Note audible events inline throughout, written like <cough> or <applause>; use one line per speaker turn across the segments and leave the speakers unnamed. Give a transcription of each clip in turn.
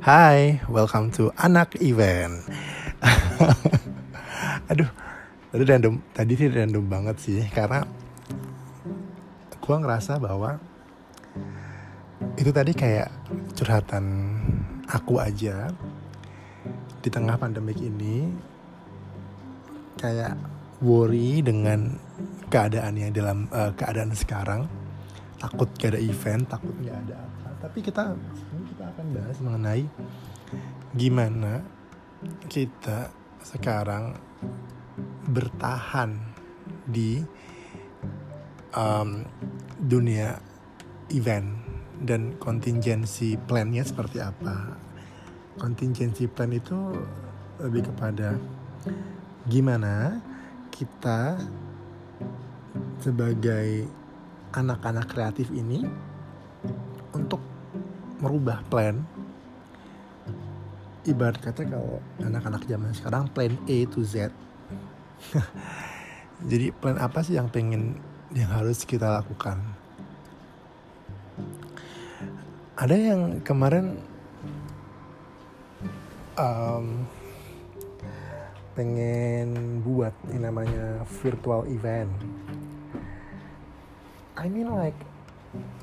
Hai, welcome to Anak Event. <laughs> Aduh, tadi random, tadi sih random banget sih karena gue ngerasa bahwa itu tadi kayak curhatan aku aja di tengah pandemik ini kayak worry dengan keadaannya dalam uh, keadaan sekarang takut gak ada event takut nggak ada apa tapi kita kita akan bahas mengenai gimana kita sekarang bertahan di um, dunia event dan kontingensi plannya seperti apa. Kontingensi plan itu lebih kepada gimana kita sebagai anak-anak kreatif ini untuk merubah plan. Ibarat kata kalau anak-anak zaman sekarang plan A to Z. <laughs> Jadi plan apa sih yang pengen yang harus kita lakukan? Ada yang kemarin um, pengen buat yang namanya virtual event. I mean like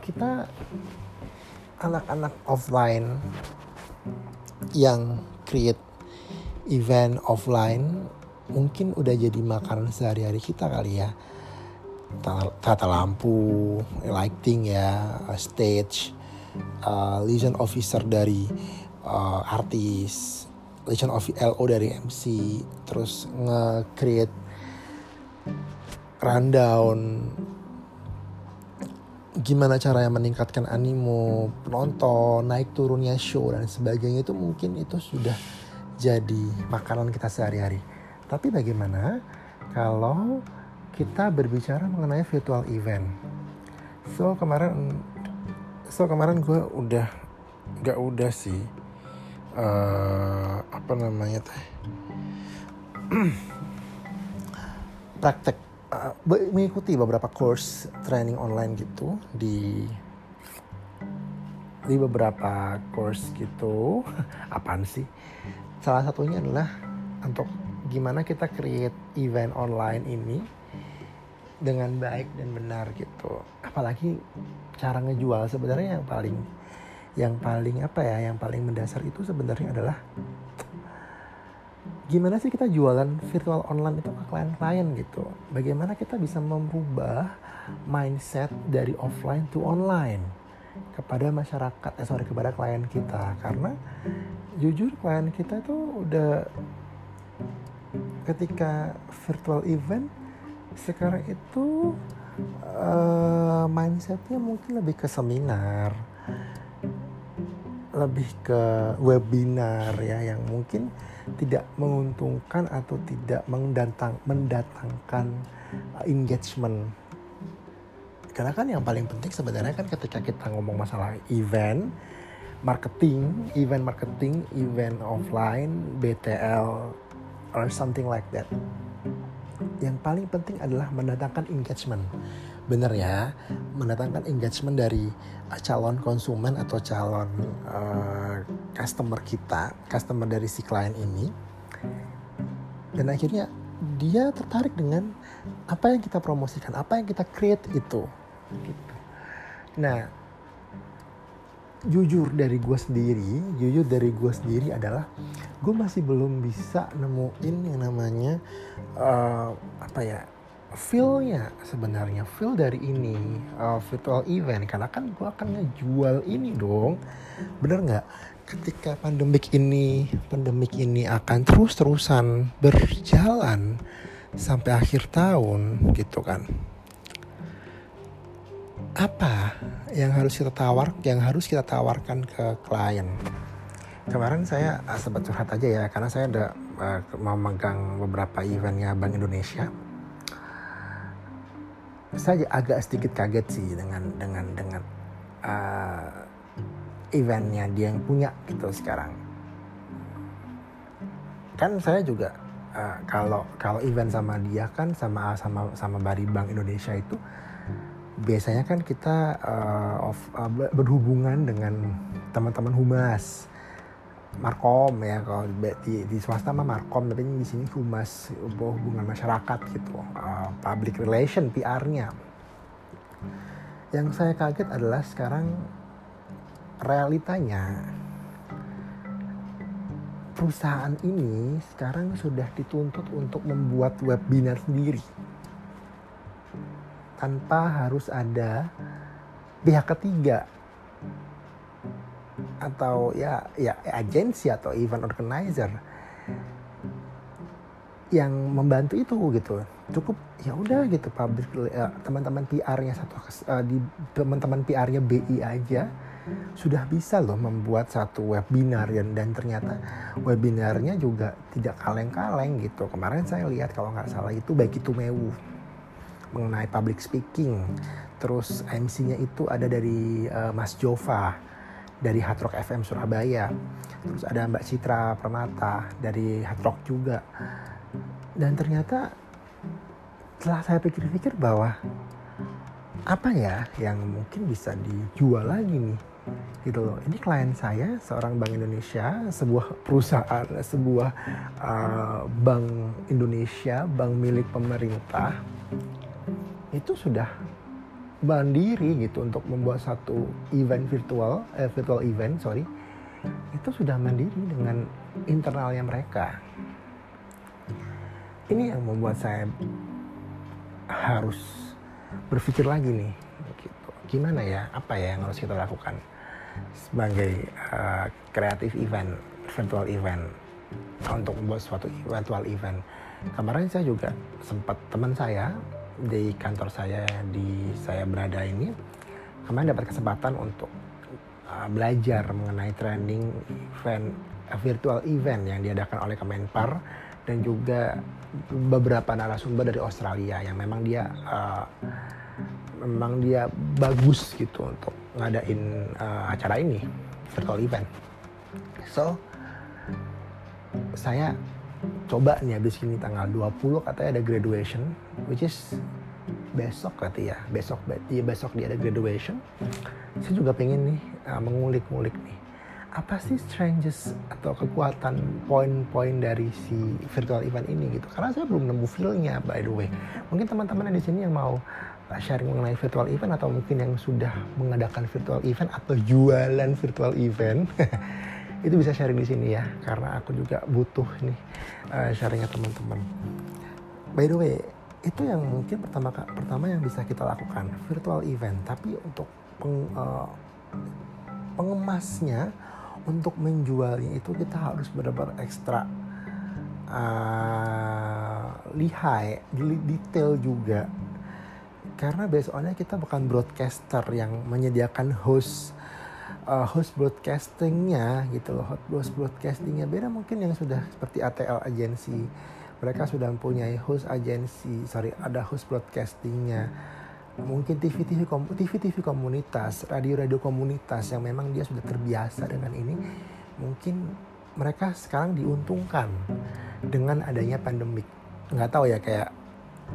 kita anak-anak offline yang create event offline mungkin udah jadi makanan sehari-hari kita kali ya. Tata lampu lighting ya stage uh, liaison officer dari uh, artis liaison of LO dari MC terus nge-create rundown gimana cara yang meningkatkan animo penonton naik turunnya show dan sebagainya itu mungkin itu sudah jadi makanan kita sehari-hari. Tapi bagaimana kalau kita berbicara mengenai virtual event? So kemarin so kemarin gue udah gak udah sih uh, apa namanya teh? <clears throat> Praktek uh, mengikuti beberapa course training online gitu di di beberapa course gitu. <laughs> Apaan sih? Salah satunya adalah untuk gimana kita create event online ini dengan baik dan benar gitu. Apalagi cara ngejual sebenarnya yang paling yang paling apa ya yang paling mendasar itu sebenarnya adalah gimana sih kita jualan virtual online itu ke klien-klien gitu? Bagaimana kita bisa merubah mindset dari offline to online kepada masyarakat eh sorry kepada klien kita? Karena jujur klien kita tuh udah ketika virtual event sekarang itu uh, mindsetnya mungkin lebih ke seminar lebih ke webinar ya yang mungkin tidak menguntungkan atau tidak mendatang mendatangkan uh, engagement. Karena kan yang paling penting sebenarnya kan ketika kita ngomong masalah event marketing event marketing event offline BTL or something like that. Yang paling penting adalah mendatangkan engagement. Bener ya mendatangkan engagement dari uh, calon konsumen atau calon uh, customer kita customer dari si klien ini. Dan akhirnya dia tertarik dengan apa yang kita promosikan apa yang kita create itu. Gitu. nah jujur dari gue sendiri jujur dari gue sendiri adalah gue masih belum bisa nemuin yang namanya uh, apa ya feelnya sebenarnya. Feel dari ini uh, virtual event. Karena kan gue akan ngejual ini dong. Bener nggak ketika pandemik ini pandemik ini akan terus terusan berjalan sampai akhir tahun gitu kan. Apa yang harus kita tawar yang harus kita tawarkan ke klien? Kemarin saya uh, sempat curhat aja ya karena saya ada uh, memegang beberapa eventnya Bank Indonesia. Saya agak sedikit kaget sih dengan dengan dengan uh, eventnya dia yang punya gitu sekarang. Kan saya juga uh, kalau kalau event sama dia kan sama sama sama Bari Bank Indonesia itu biasanya kan kita uh, of, uh, berhubungan dengan teman-teman humas. Markom ya kalau di, di swasta mah markom tapi di sini humas hubungan masyarakat gitu. Uh, public relation PR-nya yang saya kaget adalah sekarang realitanya perusahaan ini sekarang sudah dituntut untuk membuat webinar sendiri. Tanpa harus ada pihak ketiga. Atau ya ya agensi atau event organizer yang membantu itu gitu. Cukup ya udah gitu public uh, teman-teman PR-nya satu uh, di teman-teman PR-nya BI aja sudah bisa loh membuat satu webinar dan dan ternyata webinarnya juga tidak kaleng-kaleng gitu. Kemarin saya lihat kalau nggak salah itu baik itu Mewu mengenai public speaking. Terus MC-nya itu ada dari uh, Mas Jova dari Hard Rock FM Surabaya. Terus ada Mbak Citra Permata dari Hard Rock juga. Dan ternyata setelah saya pikir-pikir bahwa apa ya yang mungkin bisa dijual lagi nih gitu loh. Ini klien saya seorang bank Indonesia sebuah perusahaan sebuah uh, bank Indonesia bank milik pemerintah itu sudah mandiri gitu untuk membuat satu event virtual eh, virtual event sorry. Itu sudah mandiri dengan internalnya mereka. Ini yang membuat saya harus berpikir lagi nih gitu. gimana ya? Apa ya yang harus kita lakukan sebagai uh, kreatif event virtual event. Untuk membuat suatu virtual event. Kemarin saya juga sempat teman saya di kantor saya di saya berada ini kemarin dapat kesempatan untuk uh, belajar mengenai training event uh, virtual event yang diadakan oleh Kemenpar dan juga beberapa narasumber dari Australia yang memang dia uh, memang dia bagus gitu untuk ngadain uh, acara ini virtual event. So saya coba nih habis ini tanggal 20 katanya ada graduation which is besok berarti ya besok ya besok dia ada graduation. Saya juga pengen nih uh, mengulik-ngulik nih apa sih strangest atau kekuatan poin-poin dari si virtual event ini gitu? Karena saya belum nemu feelnya by the way. Mungkin teman-teman di sini yang mau sharing mengenai virtual event atau mungkin yang sudah mengadakan virtual event atau jualan virtual event <laughs> itu bisa sharing di sini ya karena aku juga butuh nih uh, sharingnya teman-teman by the way itu yang mungkin pertama pertama yang bisa kita lakukan virtual event tapi untuk peng, uh, pengemasnya untuk menjualnya itu kita harus benar-benar ekstra uh, lihai, detail juga. Karena besoknya kita bukan broadcaster yang menyediakan host uh, host broadcastingnya gitu loh, host broadcastingnya beda mungkin yang sudah seperti ATL agensi. Mereka sudah mempunyai host agensi, sorry ada host broadcastingnya mungkin TV-TV TV-TV komunitas, radio-radio komunitas yang memang dia sudah terbiasa dengan ini, mungkin mereka sekarang diuntungkan dengan adanya pandemik. Nggak tahu ya kayak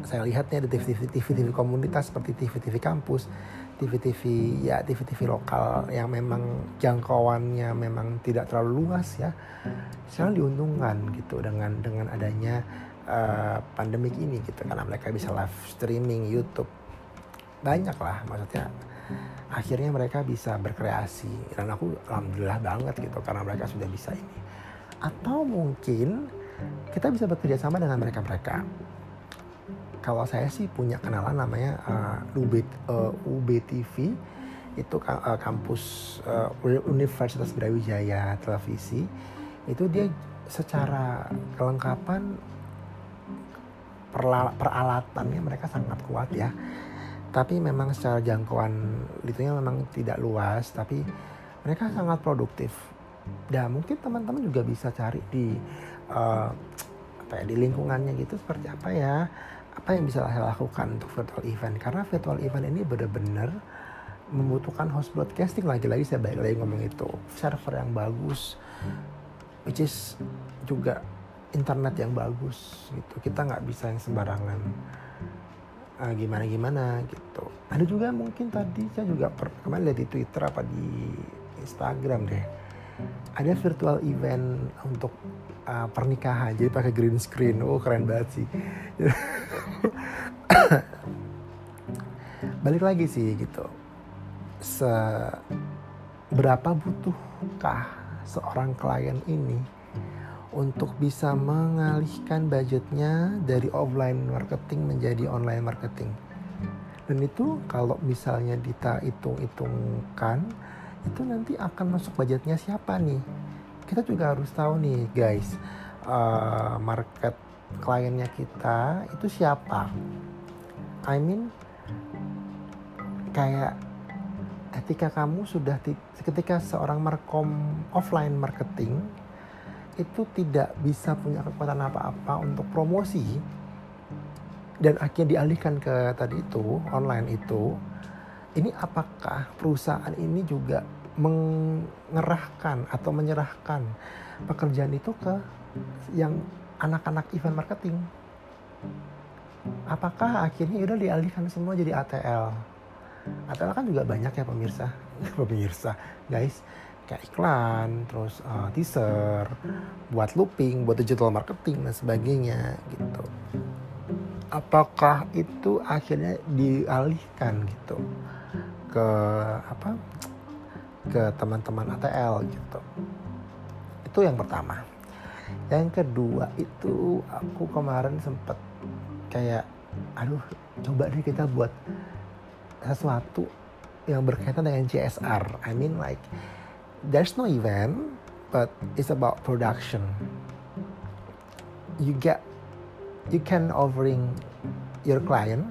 saya lihatnya ada TV-TV TV-TV komunitas seperti TV-TV kampus, TV-TV ya TV-TV lokal yang memang jangkauannya memang tidak terlalu luas ya. Sekarang diuntungkan gitu dengan dengan adanya uh, pandemik ini gitu karena mereka bisa live streaming YouTube. Banyak lah maksudnya akhirnya mereka bisa berkreasi. Dan aku alhamdulillah banget gitu karena mereka sudah bisa ini. Atau mungkin kita bisa bekerja sama dengan mereka-mereka kalau saya sih punya kenalan namanya uh, UB, uh, UBTV itu uh, kampus uh, Universitas Brawijaya televisi. Itu dia secara kelengkapan peralatannya mereka sangat kuat ya. Tapi memang secara jangkauan itunya memang tidak luas tapi mereka sangat produktif. Dan mungkin teman-teman juga bisa cari di uh, apa ya di lingkungannya gitu seperti apa ya apa yang bisa saya lakukan untuk virtual event? Karena virtual event ini benar-benar membutuhkan host broadcasting. Lagi-lagi saya balik lagi ngomong itu server yang bagus which is juga internet yang bagus gitu. Kita nggak bisa yang sembarangan uh, gimana gimana gitu. Ada juga mungkin tadi saya juga per, kemarin lihat di Twitter apa di Instagram deh ada virtual event untuk uh, pernikahan jadi pakai green screen. Oh keren banget sih. <laughs> Balik lagi sih gitu. Seberapa butuhkah seorang klien ini untuk bisa mengalihkan budgetnya dari offline marketing menjadi online marketing? Dan itu kalau misalnya kita hitung-hitungkan itu nanti akan masuk budgetnya siapa nih? Kita juga harus tahu nih guys. Uh, market kliennya kita itu siapa? I mean kayak ketika kamu sudah ketika seorang markom offline marketing itu tidak bisa punya kekuatan apa-apa untuk promosi. Dan akhirnya dialihkan ke tadi itu online itu ini apakah perusahaan ini juga mengerahkan atau menyerahkan pekerjaan itu ke yang anak-anak event marketing? Apakah akhirnya udah dialihkan semua jadi ATL ATL kan juga banyak ya pemirsa. <laughs> Pemirsa guys. Kayak iklan terus uh, teaser buat looping buat digital marketing dan sebagainya gitu. Apakah itu akhirnya dialihkan gitu ke apa ke teman-teman ATL gitu. Itu yang pertama. Yang kedua itu aku kemarin sempet kayak aduh coba deh kita buat sesuatu yang berkaitan dengan CSR I mean like there's no event but it's about production. You get you can offering your client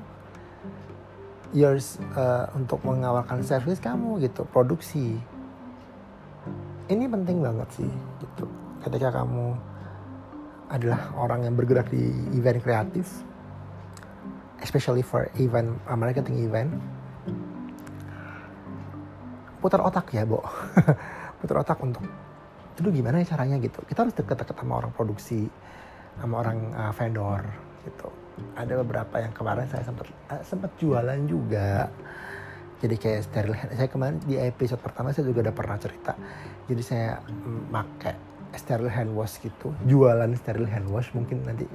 yours uh, untuk mengawalkan service kamu gitu produksi. Ini penting banget sih gitu. Ketika kamu adalah orang yang bergerak di event kreatif especially for event uh, marketing event putar otak ya bo. <laughs> Putar otak untuk itu gimana ya caranya? gitu. Kita harus deket-deket sama orang produksi sama orang uh, vendor gitu. Ada beberapa yang kemarin saya sempat uh, sempat jualan juga. Jadi kayak steril hand. Saya kemarin di episode pertama saya juga udah pernah cerita. Jadi saya pakai steril hand wash gitu. Jualan steril hand wash mungkin nanti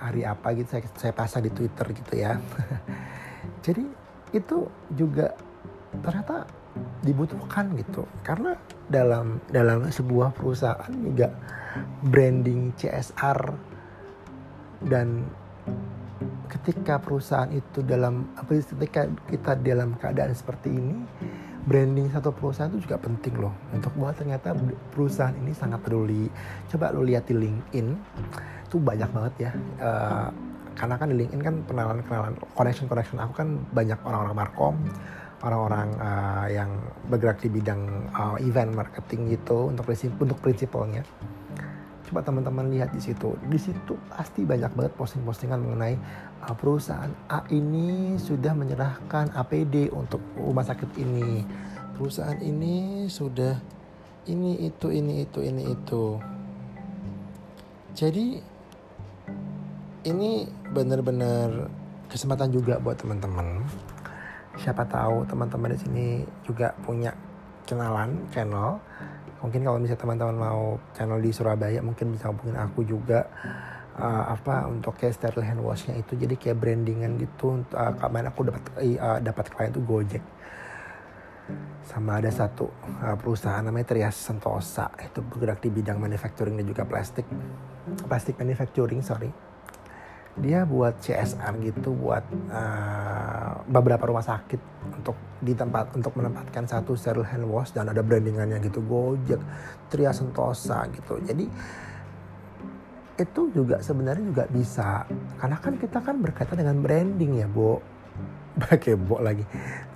hari apa gitu saya saya pasang di twitter gitu ya. <laughs> Jadi itu juga ternyata dibutuhkan gitu. Karena dalam dalam sebuah perusahaan juga branding CSR dan ketika perusahaan itu dalam apa ketika kita dalam keadaan seperti ini branding satu perusahaan itu juga penting loh. Untuk bahwa ternyata perusahaan ini sangat peduli. Coba lo lihat di LinkedIn itu banyak banget ya. Uh, karena kan di LinkedIn kan kenalan kenalan connection connection aku kan banyak orang-orang markom orang-orang uh, yang bergerak di bidang uh, event marketing gitu untuk prinsip untuk prinsipalnya coba teman-teman lihat di situ. Di situ pasti banyak banget posting-postingan mengenai uh, perusahaan A ini sudah menyerahkan APD untuk rumah sakit ini. Perusahaan ini sudah ini itu ini itu ini itu. Jadi ini benar-benar kesempatan juga buat teman-teman. Siapa tahu teman-teman di sini juga punya kenalan channel. Mungkin kalau misalnya teman-teman mau channel di Surabaya mungkin bisa hubungin aku juga. Uh, apa untuk kayak sterile hand washnya itu. Jadi kayak brandingan gitu uh, kemarin aku dapat uh, dapat klien tuh Gojek. Sama ada satu uh, perusahaan namanya Trias Sentosa. Itu bergerak di bidang manufacturing dan juga plastik. Plastik manufacturing sorry dia buat CSR gitu buat uh, beberapa rumah sakit untuk di tempat untuk menempatkan satu sterile hand wash dan ada brandingannya gitu Gojek, Tria Sentosa gitu. Jadi itu juga sebenarnya juga bisa karena kan kita kan berkaitan dengan branding ya, Bo. <laughs> Pakai Bo lagi.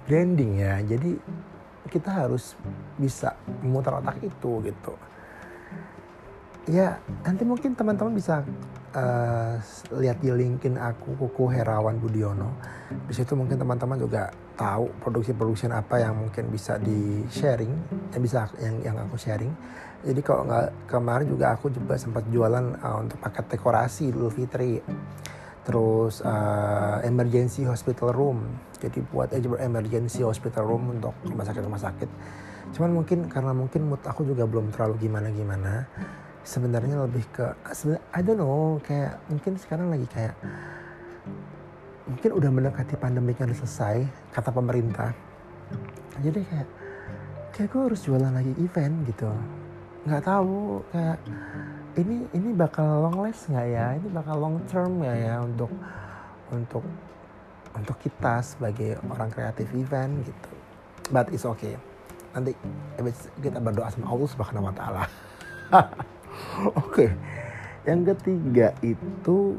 Branding ya. Jadi kita harus bisa memutar otak itu gitu. Ya, nanti mungkin teman-teman bisa uh, lihat di LinkedIn aku Kuku Herawan Budiono. Di situ mungkin teman-teman juga tahu produksi-produksi apa yang mungkin bisa di sharing, yang bisa yang yang aku sharing. Jadi kalau nggak kemarin juga aku juga sempat jualan uh, untuk paket dekorasi Idul Fitri. terus uh, emergency hospital room jadi buat emergency hospital room untuk rumah sakit rumah sakit cuman mungkin karena mungkin mood aku juga belum terlalu gimana gimana sebenarnya lebih ke I don't know kayak mungkin sekarang lagi kayak mungkin udah mendekati pandemi yang selesai kata pemerintah. Jadi kayak kayak gue harus jualan lagi event gitu. Nggak tahu kayak ini ini bakal long last nggak ya? Ini bakal long term nggak ya untuk untuk untuk kita sebagai orang kreatif event gitu. But it's okay. Nanti kita berdoa sama Allah subhanahu wa taala <laughs> <laughs> oke. Yang ketiga itu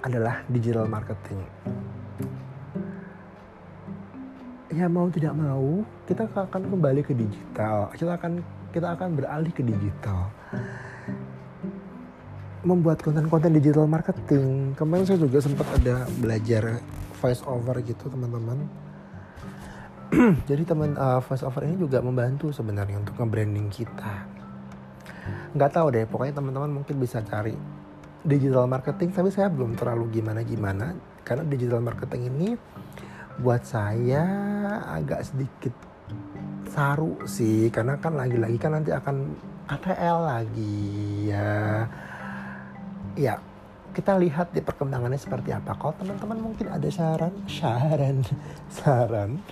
adalah digital marketing. Ya mau tidak mau kita akan kembali ke digital. Kita akan kita akan beralih ke digital. Membuat konten-konten digital marketing. Kemarin saya juga sempat ada belajar voice over gitu teman-teman. <clears throat> Jadi teman uh, voice over ini juga membantu sebenarnya untuk nge-branding kita nggak tahu deh pokoknya teman-teman mungkin bisa cari digital marketing tapi saya belum terlalu gimana gimana karena digital marketing ini buat saya agak sedikit saru sih. Karena kan lagi-lagi kan nanti akan ATL lagi ya. Ya kita lihat di perkembangannya seperti apa. Kalau teman-teman mungkin ada saran saran saran. <laughs>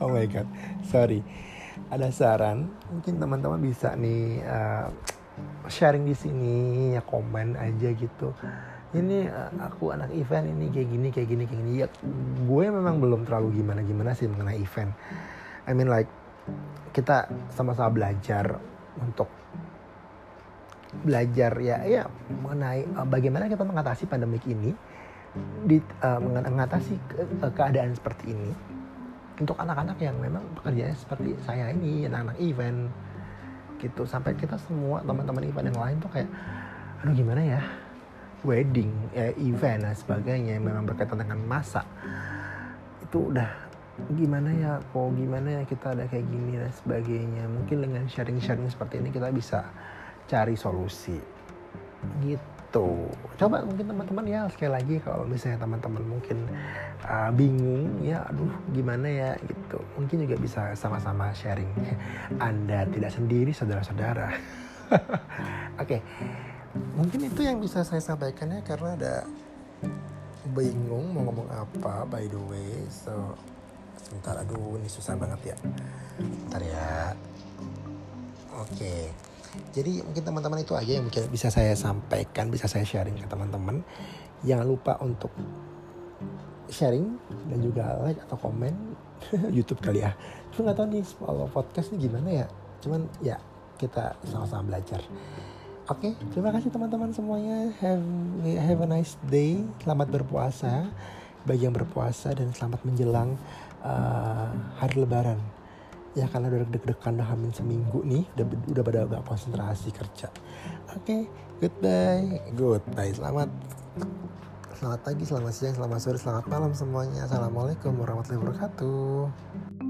Oh my god sorry ada saran? Mungkin teman-teman bisa nih uh, sharing di sini ya komen aja gitu. Ini uh, aku anak event ini kayak gini kayak gini kayak gini. Ya gue memang belum terlalu gimana gimana sih mengenai event. I mean like kita sama-sama belajar untuk belajar ya ya mengenai uh, bagaimana kita mengatasi pandemik ini di uh, mengatasi ke, keadaan seperti ini untuk anak-anak yang memang pekerjaannya seperti saya ini anak-anak event gitu. Sampai kita semua teman-teman event yang lain tuh kayak aduh gimana ya? Wedding, ya, event dan sebagainya yang memang berkaitan dengan masa. Itu udah gimana ya kok gimana ya kita ada kayak gini dan sebagainya? Mungkin dengan sharing-sharing seperti ini kita bisa cari solusi gitu coba mungkin teman-teman ya sekali lagi kalau misalnya teman-teman mungkin uh, bingung ya aduh gimana ya? Gitu. Mungkin juga bisa sama-sama sharing anda tidak sendiri saudara-saudara. <laughs> Oke. Okay mungkin itu yang bisa saya sampaikan ya karena ada bingung mau ngomong apa by the way. So sebentar. Aduh ini susah banget ya. Bentar ya. Oke jadi mungkin teman-teman itu aja yang bisa saya sampaikan bisa saya sharing ke teman-teman jangan lupa untuk sharing dan juga like atau komen <laughs> YouTube kali ya cuma nggak tahu nih kalau podcast ini gimana ya cuman ya kita sama-sama belajar Oke, okay, terima kasih teman-teman semuanya. Have have a nice day. Selamat berpuasa bagi yang berpuasa dan selamat menjelang uh, hari Lebaran. Ya karena udah deg-degan udah hamil seminggu nih, udah udah pada gak konsentrasi kerja. Oke, okay, goodbye, goodbye. Selamat Selamat pagi, selamat siang, selamat sore, selamat malam semuanya. Assalamualaikum warahmatullahi wabarakatuh.